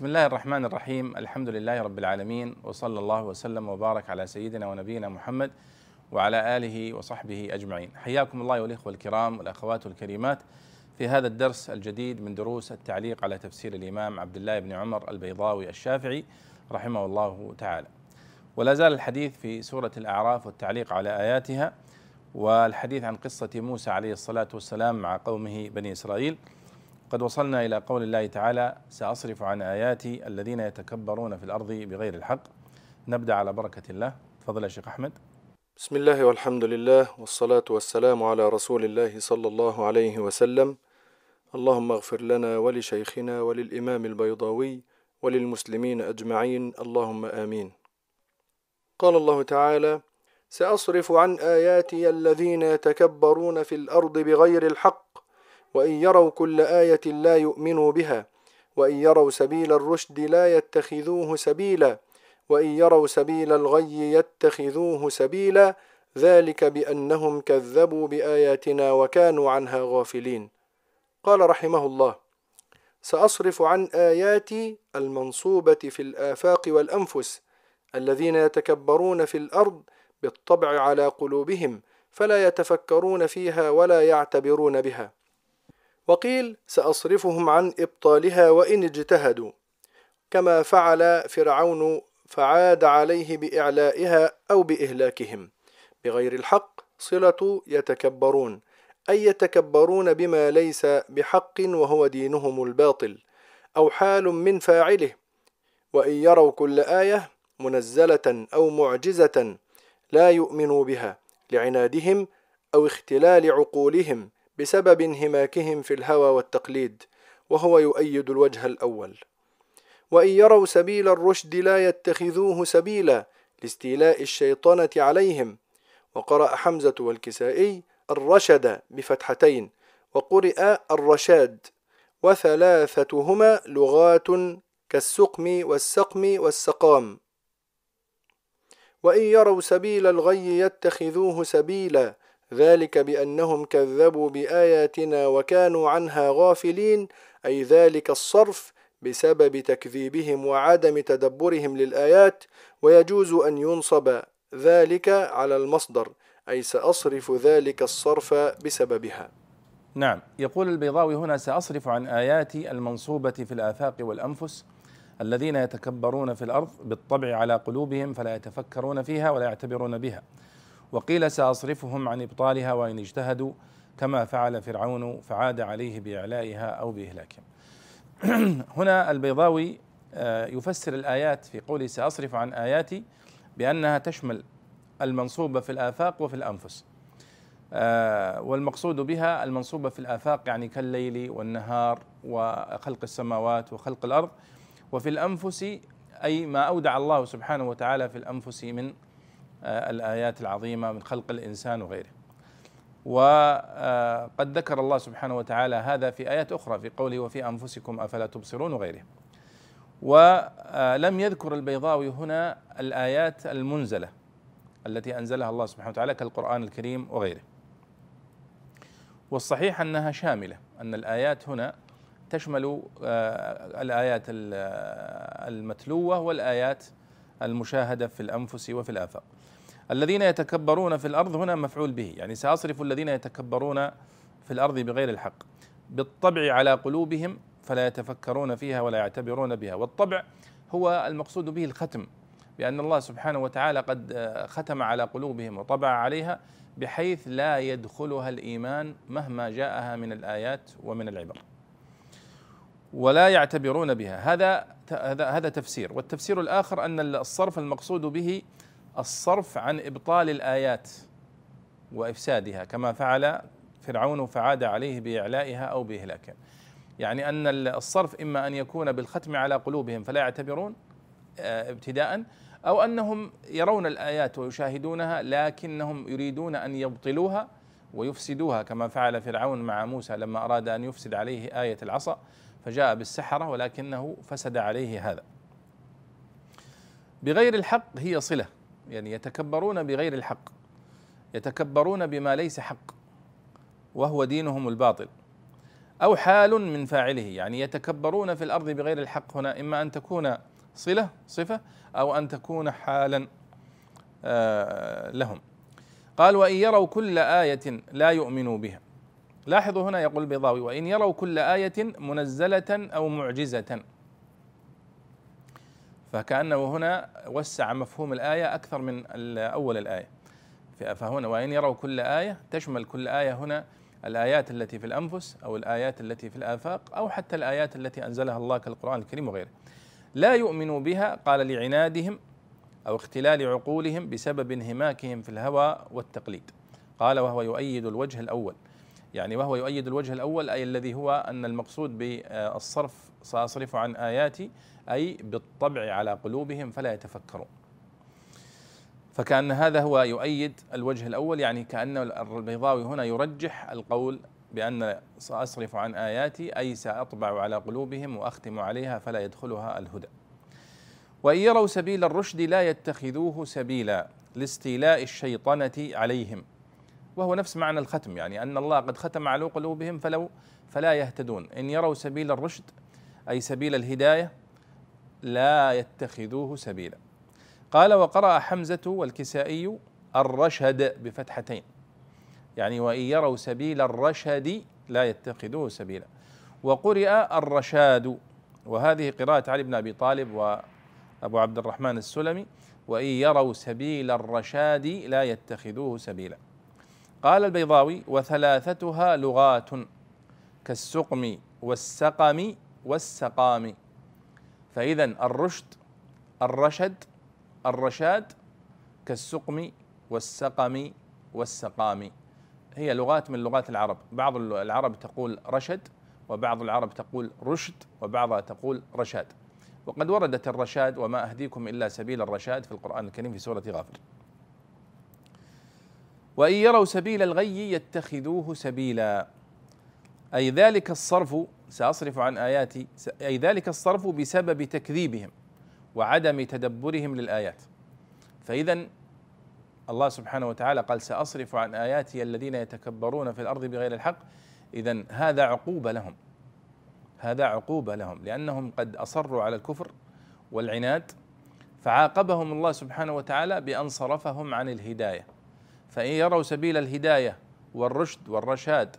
بسم الله الرحمن الرحيم. الحمد لله رب العالمين وصلى الله وسلم وبارك على سيدنا ونبينا محمد وعلى آله وصحبه أجمعين. حياكم الله والاخوه الكرام والأخوات الكريمات في هذا الدرس الجديد من دروس التعليق على تفسير الإمام عبد الله بن عمر البيضاوي الشافعي رحمه الله تعالى. ولا زال الحديث في سورة الأعراف والتعليق على آياتها والحديث عن قصة موسى عليه الصلاة والسلام مع قومه بني إسرائيل. قد وصلنا إلى قول الله تعالى سأصرف عن آياتي الذين يتكبرون في الأرض بغير الحق. نبدأ على بركة الله. تفضل يا شيخ أحمد. بسم الله والحمد لله والصلاة والسلام على رسول الله صلى الله عليه وسلم. اللهم اغفر لنا ولشيخنا وللإمام البيضاوي وللمسلمين أجمعين. اللهم آمين. قال الله تعالى سأصرف عن آياتي الذين يتكبرون في الأرض بغير الحق. وإن يروا كل آية لا يؤمنوا بها وإن يروا سبيل الرشد لا يتخذوه سبيلا وإن يروا سبيل الغي يتخذوه سبيلا ذلك بأنهم كذبوا بآياتنا وكانوا عنها غافلين. قال رحمه الله سأصرف عن آياتي المنصوبة في الآفاق والأنفس الذين يتكبرون في الأرض بالطبع على قلوبهم فلا يتفكرون فيها ولا يعتبرون بها. وقيل سأصرفهم عن إبطالها وإن اجتهدوا. كما فعل فرعون فعاد عليه بإعلائها أو بإهلاكهم. بغير الحق صلة يتكبرون أي يتكبرون بما ليس بحق وهو دينهم الباطل أو حال من فاعله. وإن يروا كل آية منزلة أو معجزة لا يؤمنوا بها لعنادهم أو اختلال عقولهم. بسبب انهماكهم في الهوى والتقليد وهو يؤيد الوجه الأول. وإن يروا سبيل الرشد لا يتخذوه سبيلا لاستيلاء الشيطنة عليهم. وقرأ حمزة والكسائي الرشد بفتحتين وقرئ الرشاد وثلاثتهما لغات كالسقم والسقم والسقام. وإن يروا سبيل الغي يتخذوه سبيلا ذلك بأنهم كذبوا بآياتنا وكانوا عنها غافلين أي ذلك الصرف بسبب تكذيبهم وعدم تدبرهم للآيات ويجوز أن ينصب ذلك على المصدر أي سأصرف ذلك الصرف بسببها. نعم يقول البيضاوي هنا سأصرف عن آياتي المنصوبة في الآفاق والأنفس الذين يتكبرون في الأرض بالطبع على قلوبهم فلا يتفكرون فيها ولا يعتبرون بها. وقيل سأصرفهم عن إبطالها وإن اجتهدوا كما فعل فرعون فعاد عليه بإعلائها أو بإهلاكهم. هنا البيضاوي آه، يفسر الآيات في قوله سأصرف عن آياتي بأنها تشمل المنصوبة في الآفاق وفي الأنفس. آه، والمقصود بها المنصوبة في الآفاق يعني كالليل والنهار وخلق السماوات وخلق الأرض. وفي الأنفس أي ما أودع الله سبحانه وتعالى في الأنفس من الآيات العظيمة من خلق الإنسان وغيره. وقد ذكر الله سبحانه وتعالى هذا في آيات أخرى في قوله وفي أنفسكم أفلا تبصرون وغيره. ولم يذكر البيضاوي هنا الآيات المنزلة التي أنزلها الله سبحانه وتعالى كالقرآن الكريم وغيره. والصحيح أنها شاملة أن الآيات هنا تشمل آه، الآيات المتلوة والآيات المشاهدة في الأنفس وفي الآفاق. الذين يتكبرون في الأرض هنا مفعول به يعني ساصرف الذين يتكبرون في الأرض بغير الحق. بالطبع على قلوبهم فلا يتفكرون فيها ولا يعتبرون بها. والطبع هو المقصود به الختم بأن الله سبحانه وتعالى قد ختم على قلوبهم وطبع عليها بحيث لا يدخلها الإيمان مهما جاءها من الآيات ومن العبر. ولا يعتبرون بها. هذا هذا تفسير. والتفسير الآخر أن الصرف المقصود به الصرف عن إبطال الآيات وإفسادها كما فعل فرعون فعاد عليه بإعلائها أو باهلاكها يعني أن الصرف إما أن يكون بالختم على قلوبهم فلا يعتبرون آه، ابتداء أو أنهم يرون الآيات ويشاهدونها لكنهم يريدون أن يبطلوها ويفسدوها كما فعل فرعون مع موسى لما أراد أن يفسد عليه آية العصا فجاء بالسحرة ولكنه فسد عليه هذا. بغير الحق هي صلة. يعني يتكبرون بغير الحق يتكبرون بما ليس حق وهو دينهم الباطل أو حال من فاعله. يعني يتكبرون في الأرض بغير الحق هنا إما أن تكون صلة صفة أو أن تكون حالا آه، لهم. قال وإن يروا كل آية لا يؤمنوا بها. لاحظوا هنا يقول البيضاوي وإن يروا كل آية منزلة أو معجزة. فكأنه هنا وسع مفهوم الآية أكثر من أول الآية. فهنا وإن يروا كل آية تشمل كل آية هنا الآيات التي في الأنفس أو الآيات التي في الآفاق أو حتى الآيات التي أنزلها الله كالقرآن الكريم وغيره. لا يؤمنوا بها قال لعنادهم أو اختلال عقولهم بسبب انهماكهم في الهوى والتقليد. قال وهو يؤيد الوجه الأول. يعني وهو يؤيد الوجه الأول أي الذي هو أن المقصود بالصرف سأصرف عن آياتي أي بالطبع على قلوبهم فلا يتفكرون. فكأن هذا هو يؤيد الوجه الأول يعني كأن البيضاوي هنا يرجح القول بأن سأصرف عن آياتي أي سأطبع على قلوبهم وأختم عليها فلا يدخلها الهدى. وإن يروا سبيل الرشد لا يتخذوه سبيلا لاستيلاء الشيطنة عليهم. وهو نفس معنى الختم يعني أن الله قد ختم على قلوبهم فلو فلا يهتدون. إن يروا سبيل الرشد أي سبيل الهداية لا يتخذوه سبيلا. قال وقرأ حمزة والكسائي الرشد بفتحتين. يعني وإن يروا سبيل الرشد لا يتخذوه سبيلا. وقرئ الرشاد وهذه قراءة علي بن أبي طالب وأبو عبد الرحمن السلمي وإن يروا سبيل الرشاد لا يتخذوه سبيلا. قال البيضاوي وثلاثتها لغات كالسقم والسقم والسقام. فإذا الرشد الرشد الرشاد كالسقم والسقم والسقام. هي لغات من لغات العرب. بعض العرب تقول رشد وبعض العرب تقول رشد وبعضها تقول رشاد. وقد وردت الرشاد وما أهديكم إلا سبيل الرشاد في القرآن الكريم في سورة غافر. وإن يروا سبيل الغي يتخذوه سبيلا. أي ذلك الصرف سأصرف عن آياتي أي ذلك الصرف بسبب تكذيبهم وعدم تدبرهم للآيات. فإذا الله سبحانه وتعالى قال سأصرف عن آياتي الذين يتكبرون في الأرض بغير الحق. إذا هذا عقوبة لهم. هذا عقوبة لهم لأنهم قد أصروا على الكفر والعناد فعاقبهم الله سبحانه وتعالى بأن صرفهم عن الهداية. فإن يروا سبيل الهداية والرشد والرشاد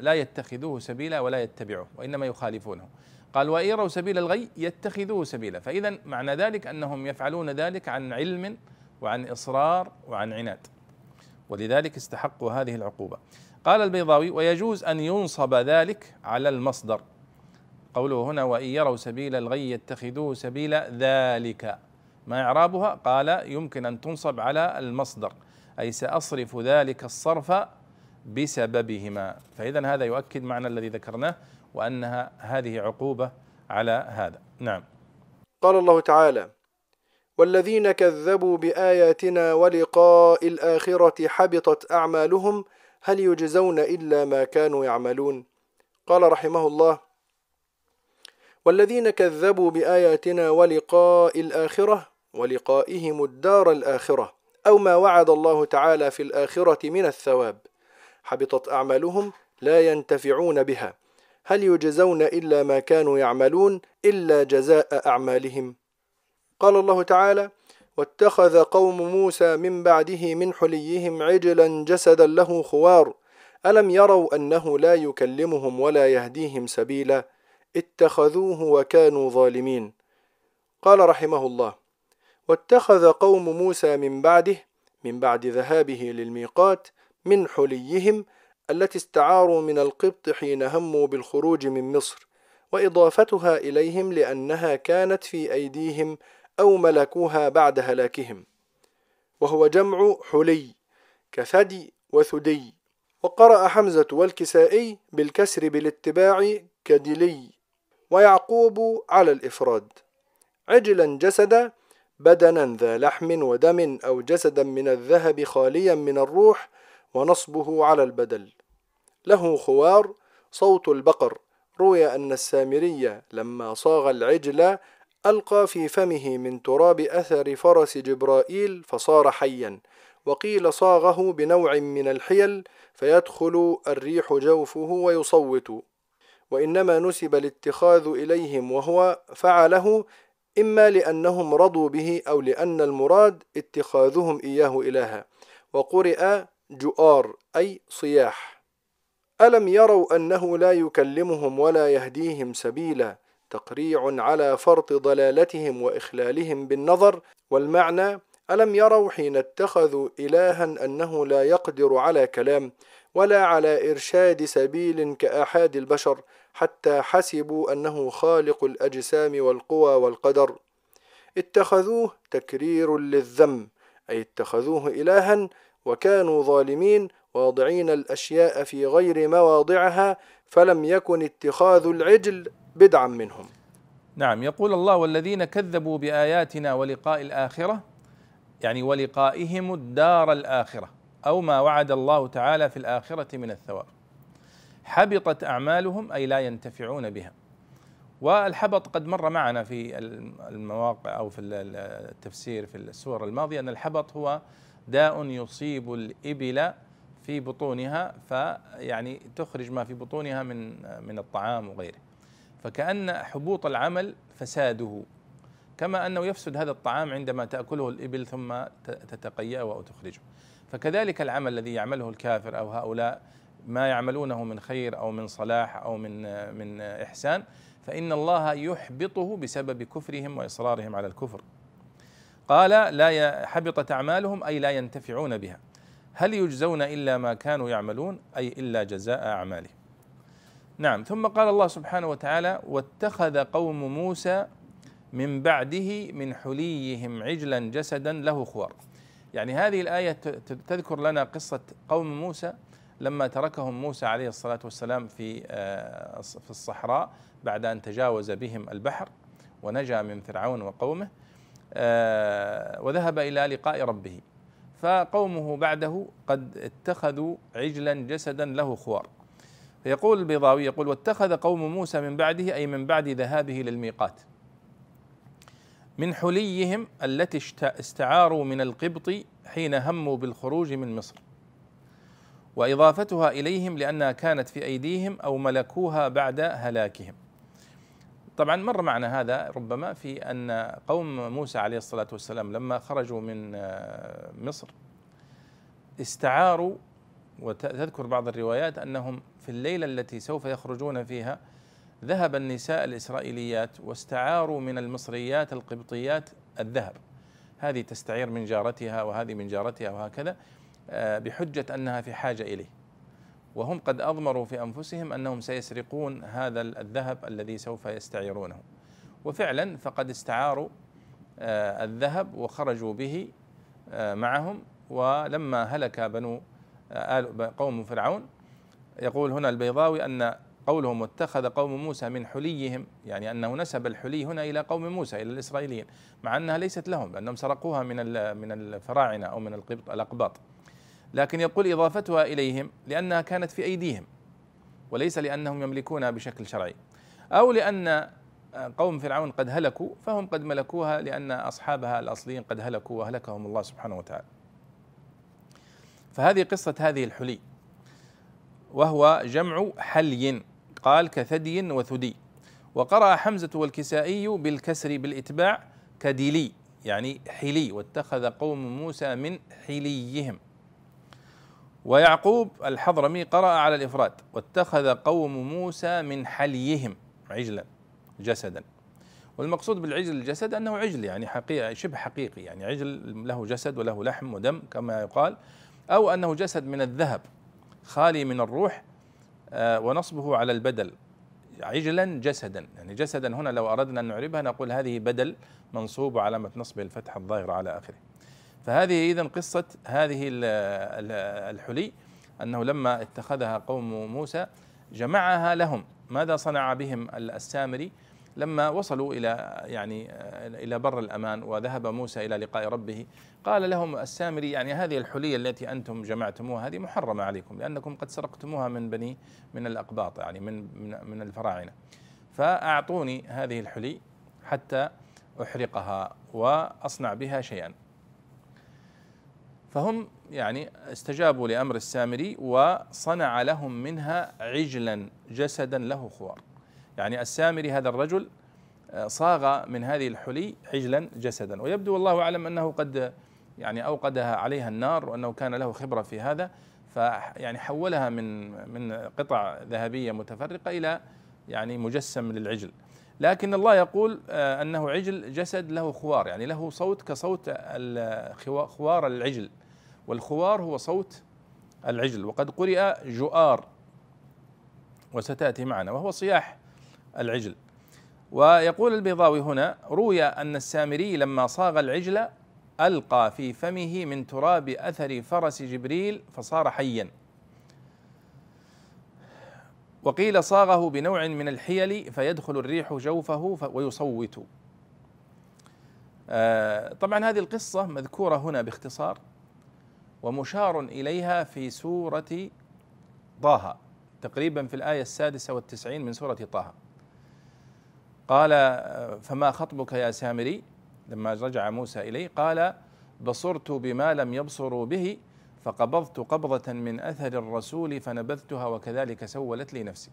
لا يتخذوه سبيلا ولا يتبعوه وإنما يخالفونه. قال وإن يروا سبيل الغي يتخذوه سبيلا. فإذا معنى ذلك أنهم يفعلون ذلك عن علم وعن إصرار وعن عناد. ولذلك استحقوا هذه العقوبة. قال البيضاوي ويجوز أن ينصب ذلك على المصدر. قوله هنا وإن يروا سبيل الغي يتخذوه سبيلا ذلك. ما إعرابها؟ قال يمكن أن تنصب على المصدر أي سأصرف ذلك الصرف بسببهما. فإذا هذا يؤكد معنى الذي ذكرناه وأنها هذه عقوبة على هذا. نعم. قال الله تعالى والذين كذبوا بآياتنا ولقاء الآخرة حبطت أعمالهم هل يجزون إلا ما كانوا يعملون؟ قال رحمه الله والذين كذبوا بآياتنا ولقاء الآخرة ولقائهم الدار الآخرة أو ما وعد الله تعالى في الآخرة من الثواب حبطت أعمالهم لا ينتفعون بها. هل يجزون إلا ما كانوا يعملون إلا جزاء أعمالهم؟ قال الله تعالى واتخذ قوم موسى من بعده من حليهم عجلا جسدا له خوار. ألم يروا أنه لا يكلمهم ولا يهديهم سبيلا؟ اتخذوه وكانوا ظالمين. قال رحمه الله واتخذ قوم موسى من بعده من بعد ذهابه للميقات من حليهم التي استعاروا من القبط حين هموا بالخروج من مصر وإضافتها إليهم لأنها كانت في أيديهم أو ملكوها بعد هلاكهم. وهو جمع حلي كثدي وثدي وقرأ حمزة والكسائي بالكسر بالاتباع كدلي ويعقوب على الإفراد. عجلا جسدا بدنا ذا لحم ودم أو جسدا من الذهب خاليا من الروح ونصبه على البدل. له خوار صوت البقر. روي أن السامري لما صاغ العجل ألقى في فمه من تراب أثر فرس جبرائيل فصار حيا. وقيل صاغه بنوع من الحيل فيدخل الريح جوفه ويصوت. وإنما نسب الاتخاذ إليهم وهو فعله إما لأنهم رضوا به أو لأن المراد اتخاذهم إياه إلها. وقرئ جؤار أي صياح. ألم يروا أنه لا يكلمهم ولا يهديهم سبيلا؟ تقريع على فرط ضلالتهم وإخلالهم بالنظر والمعنى. ألم يروا حين اتخذوا إلها أنه لا يقدر على كلام ولا على إرشاد سبيل كآحاد البشر حتى حسبوا أنه خالق الأجسام والقوى والقدر. اتخذوه تكرير للذم أي اتخذوه إلها وكانوا ظالمين واضعين الأشياء في غير مواضعها فلم يكن اتخاذ العجل بدعا منهم. نعم يقول الله والذين كذبوا بآياتنا ولقاء الآخرة يعني ولقائهم الدار الآخرة أو ما وعد الله تعالى في الآخرة من الثواب. حبطت أعمالهم أي لا ينتفعون بها. والحبط قد مر معنا في المواقع أو في التفسير في السور الماضية أن الحبط هو داء يصيب الإبل في بطونها فيعني تخرج ما في بطونها من من الطعام وغيره. فكأن حبوط العمل فساده. كما أنه يفسد هذا الطعام عندما تأكله الإبل ثم تتقيأه أو تخرجه. فكذلك العمل الذي يعمله الكافر أو هؤلاء ما يعملونه من خير أو من صلاح أو من من إحسان فإن الله يحبطه بسبب كفرهم وإصرارهم على الكفر. قال لا حبطت أعمالهم أي لا ينتفعون بها. هل يجزون إلا ما كانوا يعملون أي إلا جزاء أعمالهم؟ نعم ثم قال الله سبحانه وتعالى واتخذ قوم موسى من بعده من حليهم عجلا جسدا له خوار. يعني هذه الآية تذكر لنا قصة قوم موسى لما تركهم موسى عليه الصلاة والسلام في آه، في الصحراء بعد أن تجاوز بهم البحر ونجا من فرعون وقومه. وذهب إلى لقاء ربه. فقومه بعده قد اتخذوا عجلا جسدا له خوار. فيقول البيضاوي يقول واتخذ قوم موسى من بعده أي من بعد ذهابه للميقات. من حليهم التي استعاروا من القبط حين هموا بالخروج من مصر. وإضافتها إليهم لأنها كانت في أيديهم أو ملكوها بعد هلاكهم. طبعا مر معنا هذا ربما في أن قوم موسى عليه الصلاة والسلام لما خرجوا من آه، مصر استعاروا وتذكر بعض الروايات أنهم في الليلة التي سوف يخرجون فيها ذهب النساء الإسرائيليات واستعاروا من المصريات القبطيات الذهب. هذه تستعير من جارتها وهذه من جارتها وهكذا آه، بحجة أنها في حاجة إليه. وهم قد أضمروا في أنفسهم أنهم سيسرقون هذا الذهب الذي سوف يستعيرونه. وفعلا فقد استعاروا آه، الذهب وخرجوا به آه، معهم. ولما هلك بنو قوم فرعون يقول هنا البيضاوي أن قولهم واتخذ قوم موسى من حليهم يعني أنه نسب الحلي هنا إلى قوم موسى إلى الإسرائيليين مع أنها ليست لهم لأنهم سرقوها من من الفراعنة أو من القبط الأقباط. لكن يقول إضافتها إليهم لأنها كانت في أيديهم وليس لأنهم يملكونها بشكل شرعي. أو لأن قوم فرعون قد هلكوا فهم قد ملكوها لأن أصحابها الأصليين قد هلكوا واهلكهم الله سبحانه وتعالى. فهذه قصة هذه الحلي وهو جمع حلي قال كثدي وثدي. وقرأ حمزة والكسائي بالكسر بالإتباع كديلي يعني حلي واتخذ قوم موسى من حليهم. ويعقوب الحضرمي قرأ على الإفراد واتخذ قوم موسى من حليهم عجلا جسدا. والمقصود بالعجل الجسد أنه عجل يعني حقيقي شبه حقيقي يعني عجل له جسد وله لحم ودم كما يقال أو أنه جسد من الذهب خالي من الروح آه، ونصبه على البدل عجلا جسدا. يعني جسدا هنا لو أردنا أن نعربها نقول هذه بدل منصوب وعلامة نصبه الفتحة الظاهرة على آخره. فهذه إذا قصة هذه الحلي أنه لما اتخذها قوم موسى جمعها لهم. ماذا صنع بهم السامري لما وصلوا إلى يعني إلى بر الأمان وذهب موسى إلى لقاء ربه قال لهم السامري يعني هذه الحليه التي أنتم جمعتموها هذه محرمة عليكم لأنكم قد سرقتموها من بني من الأقباط يعني من من, من الفراعنة. فأعطوني هذه الحلي حتى أحرقها وأصنع بها شيئا. فهم يعني استجابوا لأمر السامري وصنع لهم منها عجلا جسدا له خوار. يعني السامري هذا الرجل آه، صاغ من هذه الحلي عجلا جسدا. ويبدو والله أعلم أنه قد يعني أوقدها عليها النار وأنه كان له خبرة في هذا. فيعني حولها من من قطع ذهبية متفرقة إلى يعني مجسم للعجل. لكن الله يقول آه، أنه عجل جسد له خوار. يعني له صوت كصوت خوار العجل. والخوار هو صوت العجل. وقد قرئ جؤار وستأتي معنا وهو صياح العجل. ويقول البيضاوي هنا روي أن السامري لما صاغ العجل ألقى في فمه من تراب أثر فرس جبريل فصار حيا. وقيل صاغه بنوع من الحيل فيدخل الريح جوفه ويصوت. آه، طبعا هذه القصة مذكورة هنا باختصار. ومشار إليها في سورة طه تقريبا في الآية السادسة والتسعين من سورة طه. قال فما خطبك يا سامري؟ لما رجع موسى إليه قال بصرت بما لم يبصروا به فقبضت قبضة من أثر الرسول فنبذتها وكذلك سولت لي نفسي.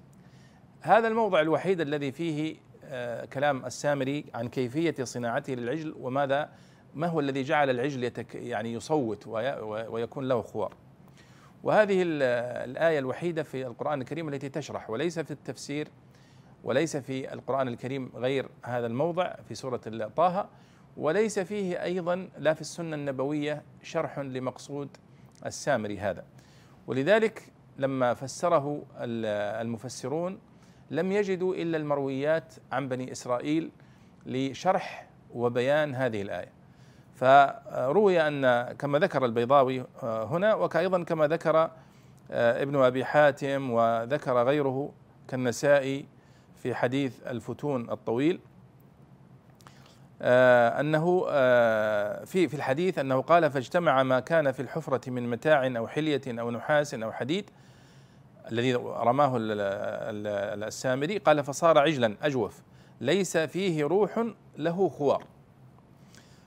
هذا الموضع الوحيد الذي فيه آه، كلام السامري عن كيفية صناعته للعجل وماذا ما هو الذي جعل العجل يتك يعني يصوت ويكون له خوار. وهذه الآية الوحيدة في القرآن الكريم التي تشرح وليس في التفسير وليس في القرآن الكريم غير هذا الموضع في سورة طه وليس فيه أيضا لا في السنة النبوية شرح لمقصود السامري هذا. ولذلك لما فسره المفسرون لم يجدوا إلا المرويات عن بني إسرائيل لشرح وبيان هذه الآية. فروي أن كما ذكر البيضاوي آه، هنا وكايضا كما ذكر آه، ابن أبي حاتم وذكر غيره كالنسائي في حديث الفتون الطويل آه، آه، في في الحديث أنه قال فاجتمع ما كان في الحفرة من متاع أو حلية أو نحاس أو حديد الذي رماه السامري قال فصار عجلا أجوف ليس فيه روح له خوار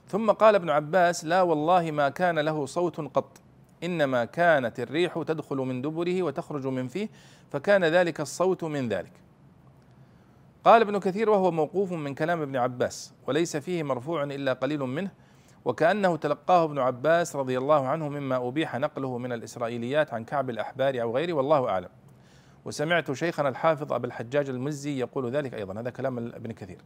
ثم قال ابن عباس لا والله ما كان له صوت قط إنما كانت الريح تدخل من دبره وتخرج من فيه فكان ذلك الصوت من ذلك. قال ابن كثير وهو موقوف من كلام ابن عباس وليس فيه مرفوع إلا قليل منه وكأنه تلقاه ابن عباس رضي الله عنه مما أبيح نقله من الإسرائيليات عن كعب الأحبار أو غيره والله أعلم. وسمعت شيخنا الحافظ ابا الحجاج المزي يقول ذلك أيضا هذا كلام ابن كثير.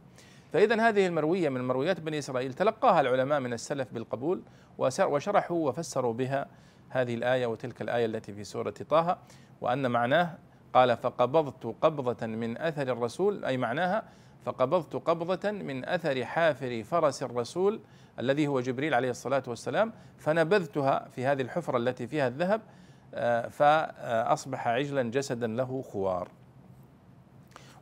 فاذا هذه المروية من مرويات بني إسرائيل تلقاها العلماء من السلف بالقبول وشرحوا وفسروا بها هذه الآية وتلك الآية التي في سورة طه وأن معناه قال فقبضت قبضة من أثر الرسول أي معناها فقبضت قبضة من أثر حافر فرس الرسول الذي هو جبريل عليه الصلاة والسلام فنبذتها في هذه الحفرة التي فيها الذهب فأصبح عجلا جسدا له خوار.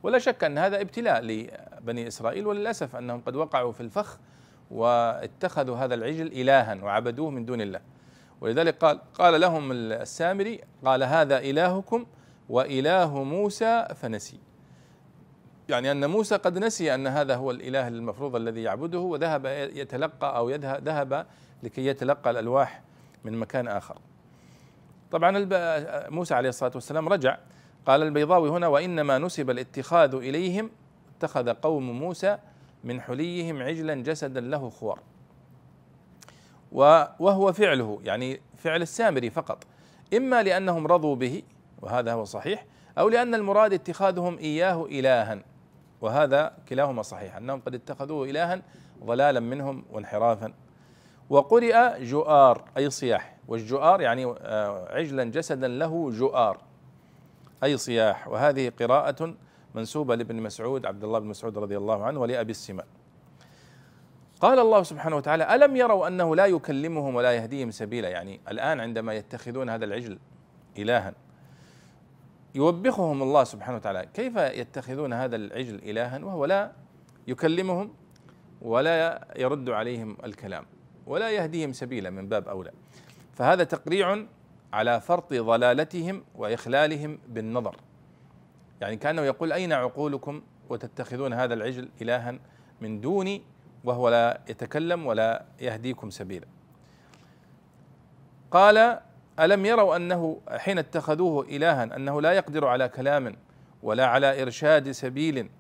ولا شك أن هذا ابتلاء لبني إسرائيل وللأسف أنهم قد وقعوا في الفخ واتخذوا هذا العجل إلها وعبدوه من دون الله. ولذلك قال قال لهم السامري قال هذا إلهكم وإله موسى فنسي. يعني أن موسى قد نسي أن هذا هو الإله المفروض الذي يعبده وذهب يتلقى أو ذهب لكي يتلقى الألواح من مكان آخر. طبعا موسى عليه الصلاة والسلام رجع قال البيضاوي هنا وإنما نسب الاتخاذ إليهم اتخذ قوم موسى من حليهم عجلا جسدا له خوار. وهو فعله يعني فعل السامري فقط. إما لأنهم رضوا به وهذا هو صحيح أو لأن المراد اتخاذهم إياه إلها وهذا كلاهما صحيح أنهم قد اتخذوه إلها ضلالا منهم وانحرافا. وقرئ جؤار أي صياح والجؤار يعني آه، عجلا جسدا له جؤار أي صياح. وهذه قراءة منسوبة لابن مسعود عبد الله بن مسعود رضي الله عنه ولأبي السماء. قال الله سبحانه وتعالى ألم يروا أنه لا يكلمهم ولا يهديهم سبيلا؟ يعني الآن عندما يتخذون هذا العجل إلها يوبخهم الله سبحانه وتعالى. كيف يتخذون هذا العجل إلها؟ وهو لا يكلمهم ولا يرد عليهم الكلام ولا يهديهم سبيلا من باب أولى. فهذا تقريع على فرط ضلالتهم وإخلالهم بالنظر. يعني كأنه يقول أين عقولكم وتتخذون هذا العجل إلها من دوني وهو لا يتكلم ولا يهديكم سبيلا. قال ألم يروا أنه حين اتخذوه إلها أنه لا يقدر على كلام ولا على إرشاد سبيل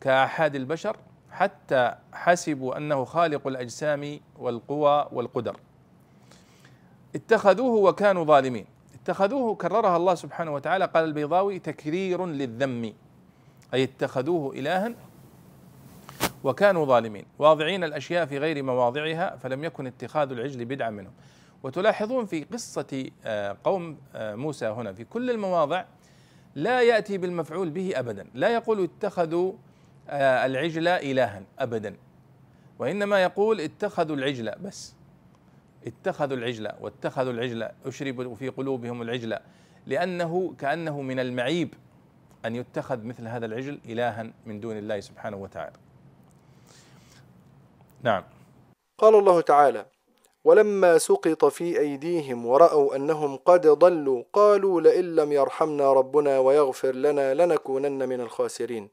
كأحد البشر حتى حسبوا أنه خالق الأجسام والقوى والقدر. اتخذوه وكانوا ظالمين. اتخذوه كررها الله سبحانه وتعالى. قال البيضاوي تكرير للذم. أي اتخذوه إلها وكانوا ظالمين. واضعين الأشياء في غير مواضعها فلم يكن اتخاذ العجل بدعا منهم. وتلاحظون في قصة آه، قوم آه، موسى هنا. في كل المواضع لا يأتي بالمفعول به أبدا. لا يقول اتخذوا آه، العجل إلها أبدا. وإنما يقول اتخذوا العجل بس. اتخذوا العجل واتخذوا العجل أشربوا في قلوبهم العجل لأنه كأنه من المعيب أن يتخذ مثل هذا العجل إلها من دون الله سبحانه وتعالى. نعم. قال الله تعالى ولما سقط في أيديهم ورأوا أنهم قد ضلوا قالوا لئن لم يرحمنا ربنا ويغفر لنا لنكونن من الخاسرين.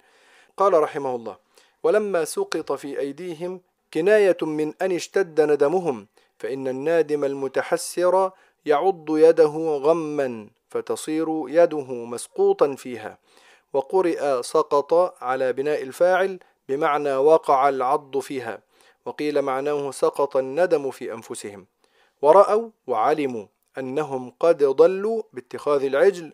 قال رحمه الله ولما سقط في أيديهم كناية من أن اشتد ندمهم فإن النادم المتحسر يعض يده غما فتصير يده مسقوطا فيها. وقرئ سقط على بناء الفاعل بمعنى وقع العض فيها. وقيل معناه سقط الندم في أنفسهم. ورأوا وعلموا أنهم قد ضلوا باتخاذ العجل.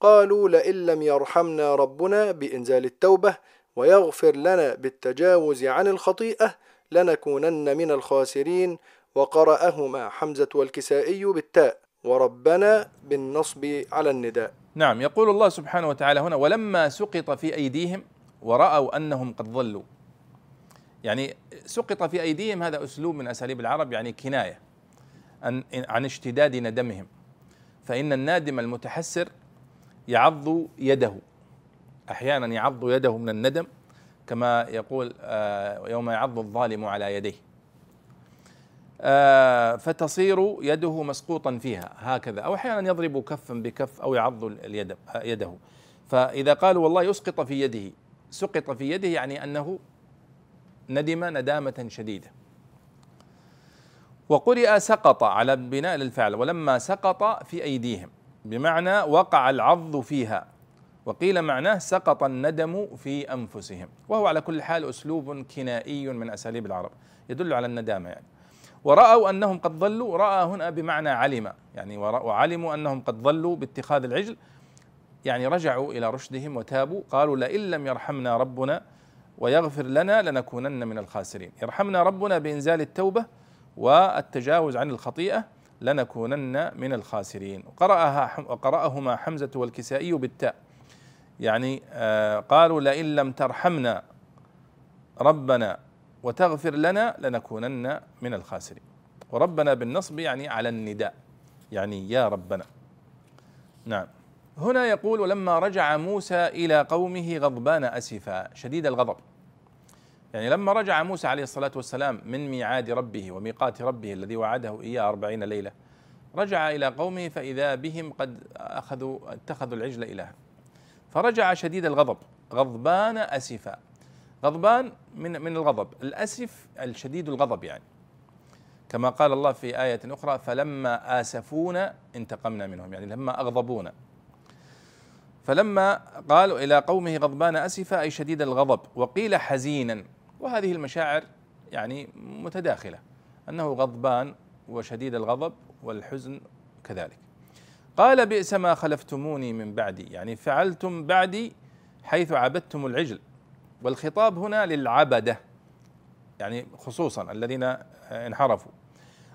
قالوا لئن لم يرحمنا ربنا بإنزال التوبة ويغفر لنا بالتجاوز عن الخطيئة لنكونن من الخاسرين. وقرأهما حمزة والكسائي بالتاء وربنا بالنصب على النداء. نعم يقول الله سبحانه وتعالى هنا ولما سقط في أيديهم ورأوا أنهم قد ضلوا يعني سقط في أيديهم هذا أسلوب من أساليب العرب يعني كناية عن, اشتداد ندمهم. فإن النادم المتحسر يعض يده أحيانا يعض يده من الندم كما يقول آه، يوم يعض الظالم على يديه. فتصير يده مسقوطا فيها هكذا أو أحيانا يضرب كفا بكف أو يعض اليد يده. فإذا قالوا والله يسقط في يده سقط في يده يعني أنه ندم ندامة شديدة. وقرئ سقط على بناء للفعل ولما سقط في أيديهم بمعنى وقع العض فيها وقيل معناه سقط الندم في أنفسهم. وهو على كل حال أسلوب كنائي من أساليب العرب يدل على الندامة يعني. ورأوا أنهم قد ضلوا رأى هنا بمعنى علم. يعني وعلموا أنهم قد ضلوا باتخاذ العجل. يعني رجعوا إلى رشدهم وتابوا قالوا لئن لم يرحمنا ربنا ويغفر لنا لنكونن من الخاسرين. يرحمنا ربنا بإنزال التوبة والتجاوز عن الخطيئة لنكونن من الخاسرين. وقرأها وقرأهما حمزة والكسائي بالتاء. يعني آه قالوا لئن لم ترحمنا ربنا وتغفر لنا لنكونن من الخاسرين. وربنا بالنصب يعني على النداء. يعني يا ربنا. نعم. هنا يقول ولما رجع موسى إلى قومه غضبان أسفا. شديد الغضب. يعني لما رجع موسى عليه الصلاة والسلام من ميعاد ربه وميقات ربه الذي وعده إياه أربعين ليلة رجع إلى قومه فإذا بهم قد أخذوا اتخذوا العجل إلها. فرجع شديد الغضب. غضبان أسفا. غضبان من من الغضب الاسف الشديد الغضب يعني. كما قال الله في آية أخرى فلما آسفونا انتقمنا منهم يعني لما أغضبونا. فلما قالوا إلى قومه غضبان أسفا أي شديد الغضب وقيل حزينا. وهذه المشاعر يعني متداخلة أنه غضبان وشديد الغضب والحزن كذلك. قال بئس ما خلفتموني من بعدي. يعني فعلتم بعدي حيث عبدتم العجل. والخطاب هنا للعبدة يعني خصوصا الذين انحرفوا.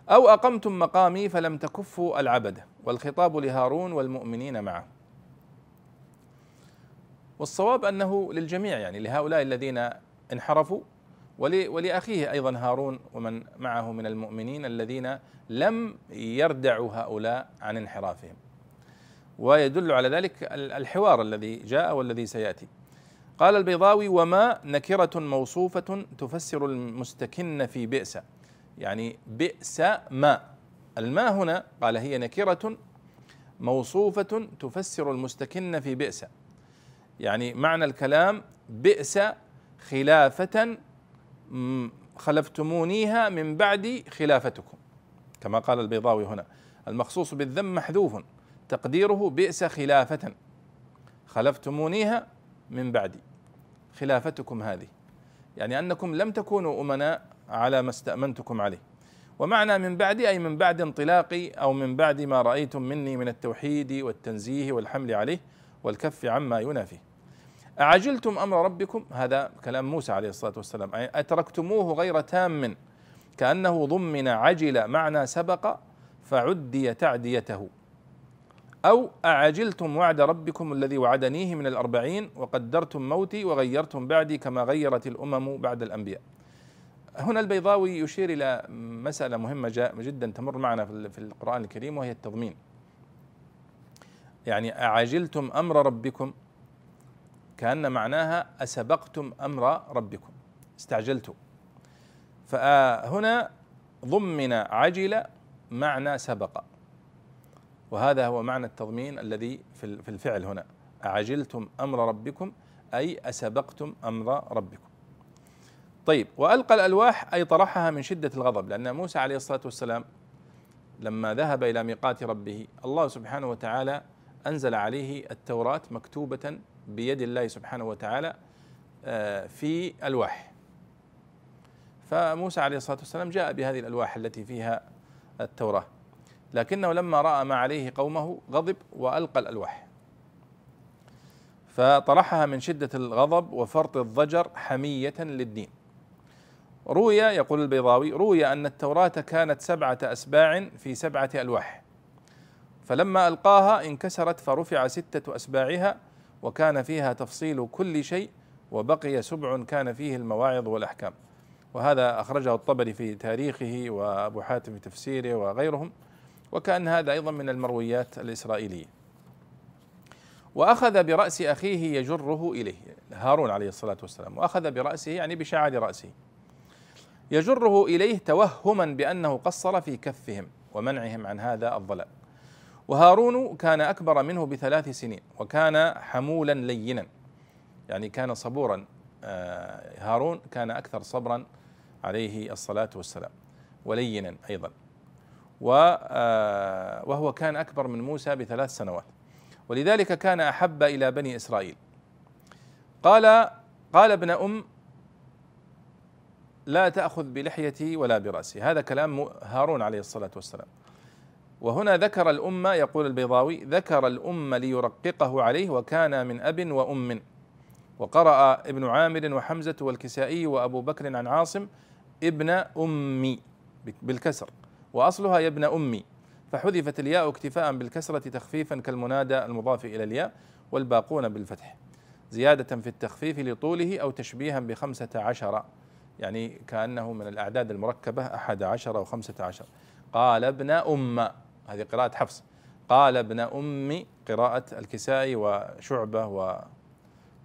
أو أقمتم مقامي فلم تكفوا العبدة والخطاب لهارون والمؤمنين معه. والصواب أنه للجميع يعني لهؤلاء الذين انحرفوا ولأخيه أيضا هارون ومن معه من المؤمنين الذين لم يردعوا هؤلاء عن انحرافهم. ويدل على ذلك الحوار الذي جاء والذي سيأتي. قال البيضاوي وما نكرة موصوفة تفسر المستكن في بئس. يعني بئس ما. الماء هنا قال هي نكرة موصوفة تفسر المستكن في بئس. يعني معنى الكلام بئس خلافة خلفتمونيها من بعد خلافتكم. كما قال البيضاوي هنا. المخصوص بالذم محذوف. تقديره بئس خلافة. خلفتمونيها من بعدي خلافتكم هذه. يعني أنكم لم تكونوا أمناء على ما استأمنتكم عليه. ومعنى من بعد أي من بعد انطلاقي أو من بعد ما رأيتم مني من التوحيد والتنزيه والحمل عليه والكف عما ينافيه أعجلتم أمر ربكم؟ هذا كلام موسى عليه الصلاة والسلام. أتركتموه غير تام كأنه ضمن عجل معنى سبق فعدي تعديته. أو أعجلتم وعد ربكم الذي وعدنيه من الأربعين وقدرتم موتي وغيرتم بعدي كما غيرت الأمم بعد الأنبياء. هنا البيضاوي يشير إلى مسألة مهمة جدا تمر معنا في القرآن الكريم وهي التضمين. يعني أعجلتم أمر ربكم كأن معناها أسبقتم أمر ربكم. استعجلتم فهنا ضمن عجل معنى سبق. وهذا هو معنى التضمين الذي في الفعل هنا. أعجلتم أمر ربكم؟ أي أسبقتم أمر ربكم. طيب وألقى الألواح أي طرحها من شدة الغضب لأن موسى عليه الصلاة والسلام لما ذهب إلى ميقات ربه الله سبحانه وتعالى أنزل عليه التوراة مكتوبة بيد الله سبحانه وتعالى آه، في ألواح. فموسى عليه الصلاة والسلام جاء بهذه الألواح التي فيها التوراة. لكنه لما رأى ما عليه قومه غضب وألقى الألواح. فطرحها من شدة الغضب وفرط الضجر حمية للدين. روي يقول البيضاوي روي أن التوراة كانت سبعة أسباع في سبعة ألواح. فلما ألقاها انكسرت فرفع ستة أسباعها وكان فيها تفصيل كل شيء وبقي سبع كان فيه المواعظ والأحكام. وهذا أخرجه الطبري في تاريخه وأبو حاتم في تفسيره وغيرهم. وكأن هذا أيضا من المرويات الإسرائيلية. وأخذ برأس أخيه يجره إليه هارون عليه الصلاة والسلام. وأخذ برأسه يعني بشعر رأسه. يجره إليه توهما بأنه قصر في كفهم ومنعهم عن هذا الضلال وهارون كان أكبر منه بثلاث سنين وكان حمولا لينا. يعني كان صبورا آه، هارون كان أكثر صبرا عليه الصلاة والسلام. ولينا أيضا. وهو كان أكبر من موسى بثلاث سنوات. ولذلك كان أحب إلى بني إسرائيل. قال قال ابن أم لا تأخذ بلحيتي ولا برأسي. هذا كلام هارون عليه الصلاة والسلام. وهنا ذكر الأمة يقول البيضاوي ذكر الأمة ليرققه عليه وكان من أب وأم. وقرأ ابن عامر وحمزة والكسائي وأبو بكر عن عاصم ابن أمي بالكسر. وأصلها يا ابن أمي. فحذفت الياء اكتفاء بالكسرة تخفيفا كالمنادى المضاف إلى الياء والباقون بالفتح. زيادة في التخفيف لطوله أو تشبيها بخمسة عشر يعني كأنه من الأعداد المركبة أحد عشر أو خمسة عشر. قال ابن أم هذه قراءة حفص. قال ابن أم قراءة الكسائي وشعبة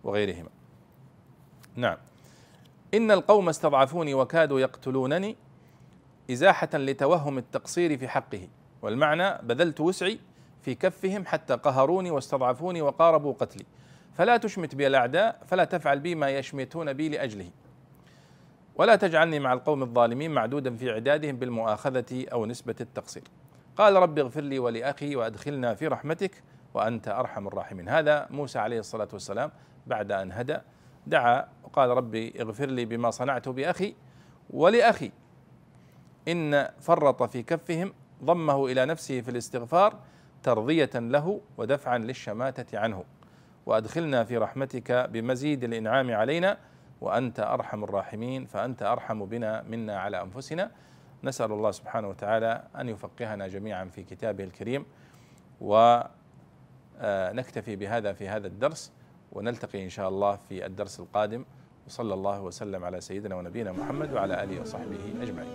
وغيرهما. نعم. إن القوم استضعفوني وكادوا يقتلونني إزاحة لتوهم التقصير في حقه والمعنى بذلت وسعي في كفهم حتى قهروني واستضعفوني وقاربوا قتلي. فلا تشمت بي الأعداء فلا تفعل بي ما يشمتون بي لأجله. ولا تجعلني مع القوم الظالمين معدودا في عدادهم بالمؤاخذة أو نسبة التقصير. قال رب اغفر لي ولأخي وأدخلنا في رحمتك وأنت أرحم الراحمين. هذا موسى عليه الصلاة والسلام بعد أن هدى دعا وقال ربي اغفر لي بما صنعت بأخي ولأخي. إن فرط في كفهم ضمه إلى نفسه في الاستغفار ترضية له ودفعا للشماتة عنه. وأدخلنا في رحمتك بمزيد الإنعام علينا وأنت أرحم الراحمين فأنت أرحم بنا منا على أنفسنا. نسأل الله سبحانه وتعالى أن يفقهنا جميعا في كتابه الكريم ونكتفي بهذا في هذا الدرس ونلتقي إن شاء الله في الدرس القادم. وصلى الله وسلم على سيدنا ونبينا محمد وعلى آله وصحبه أجمعين.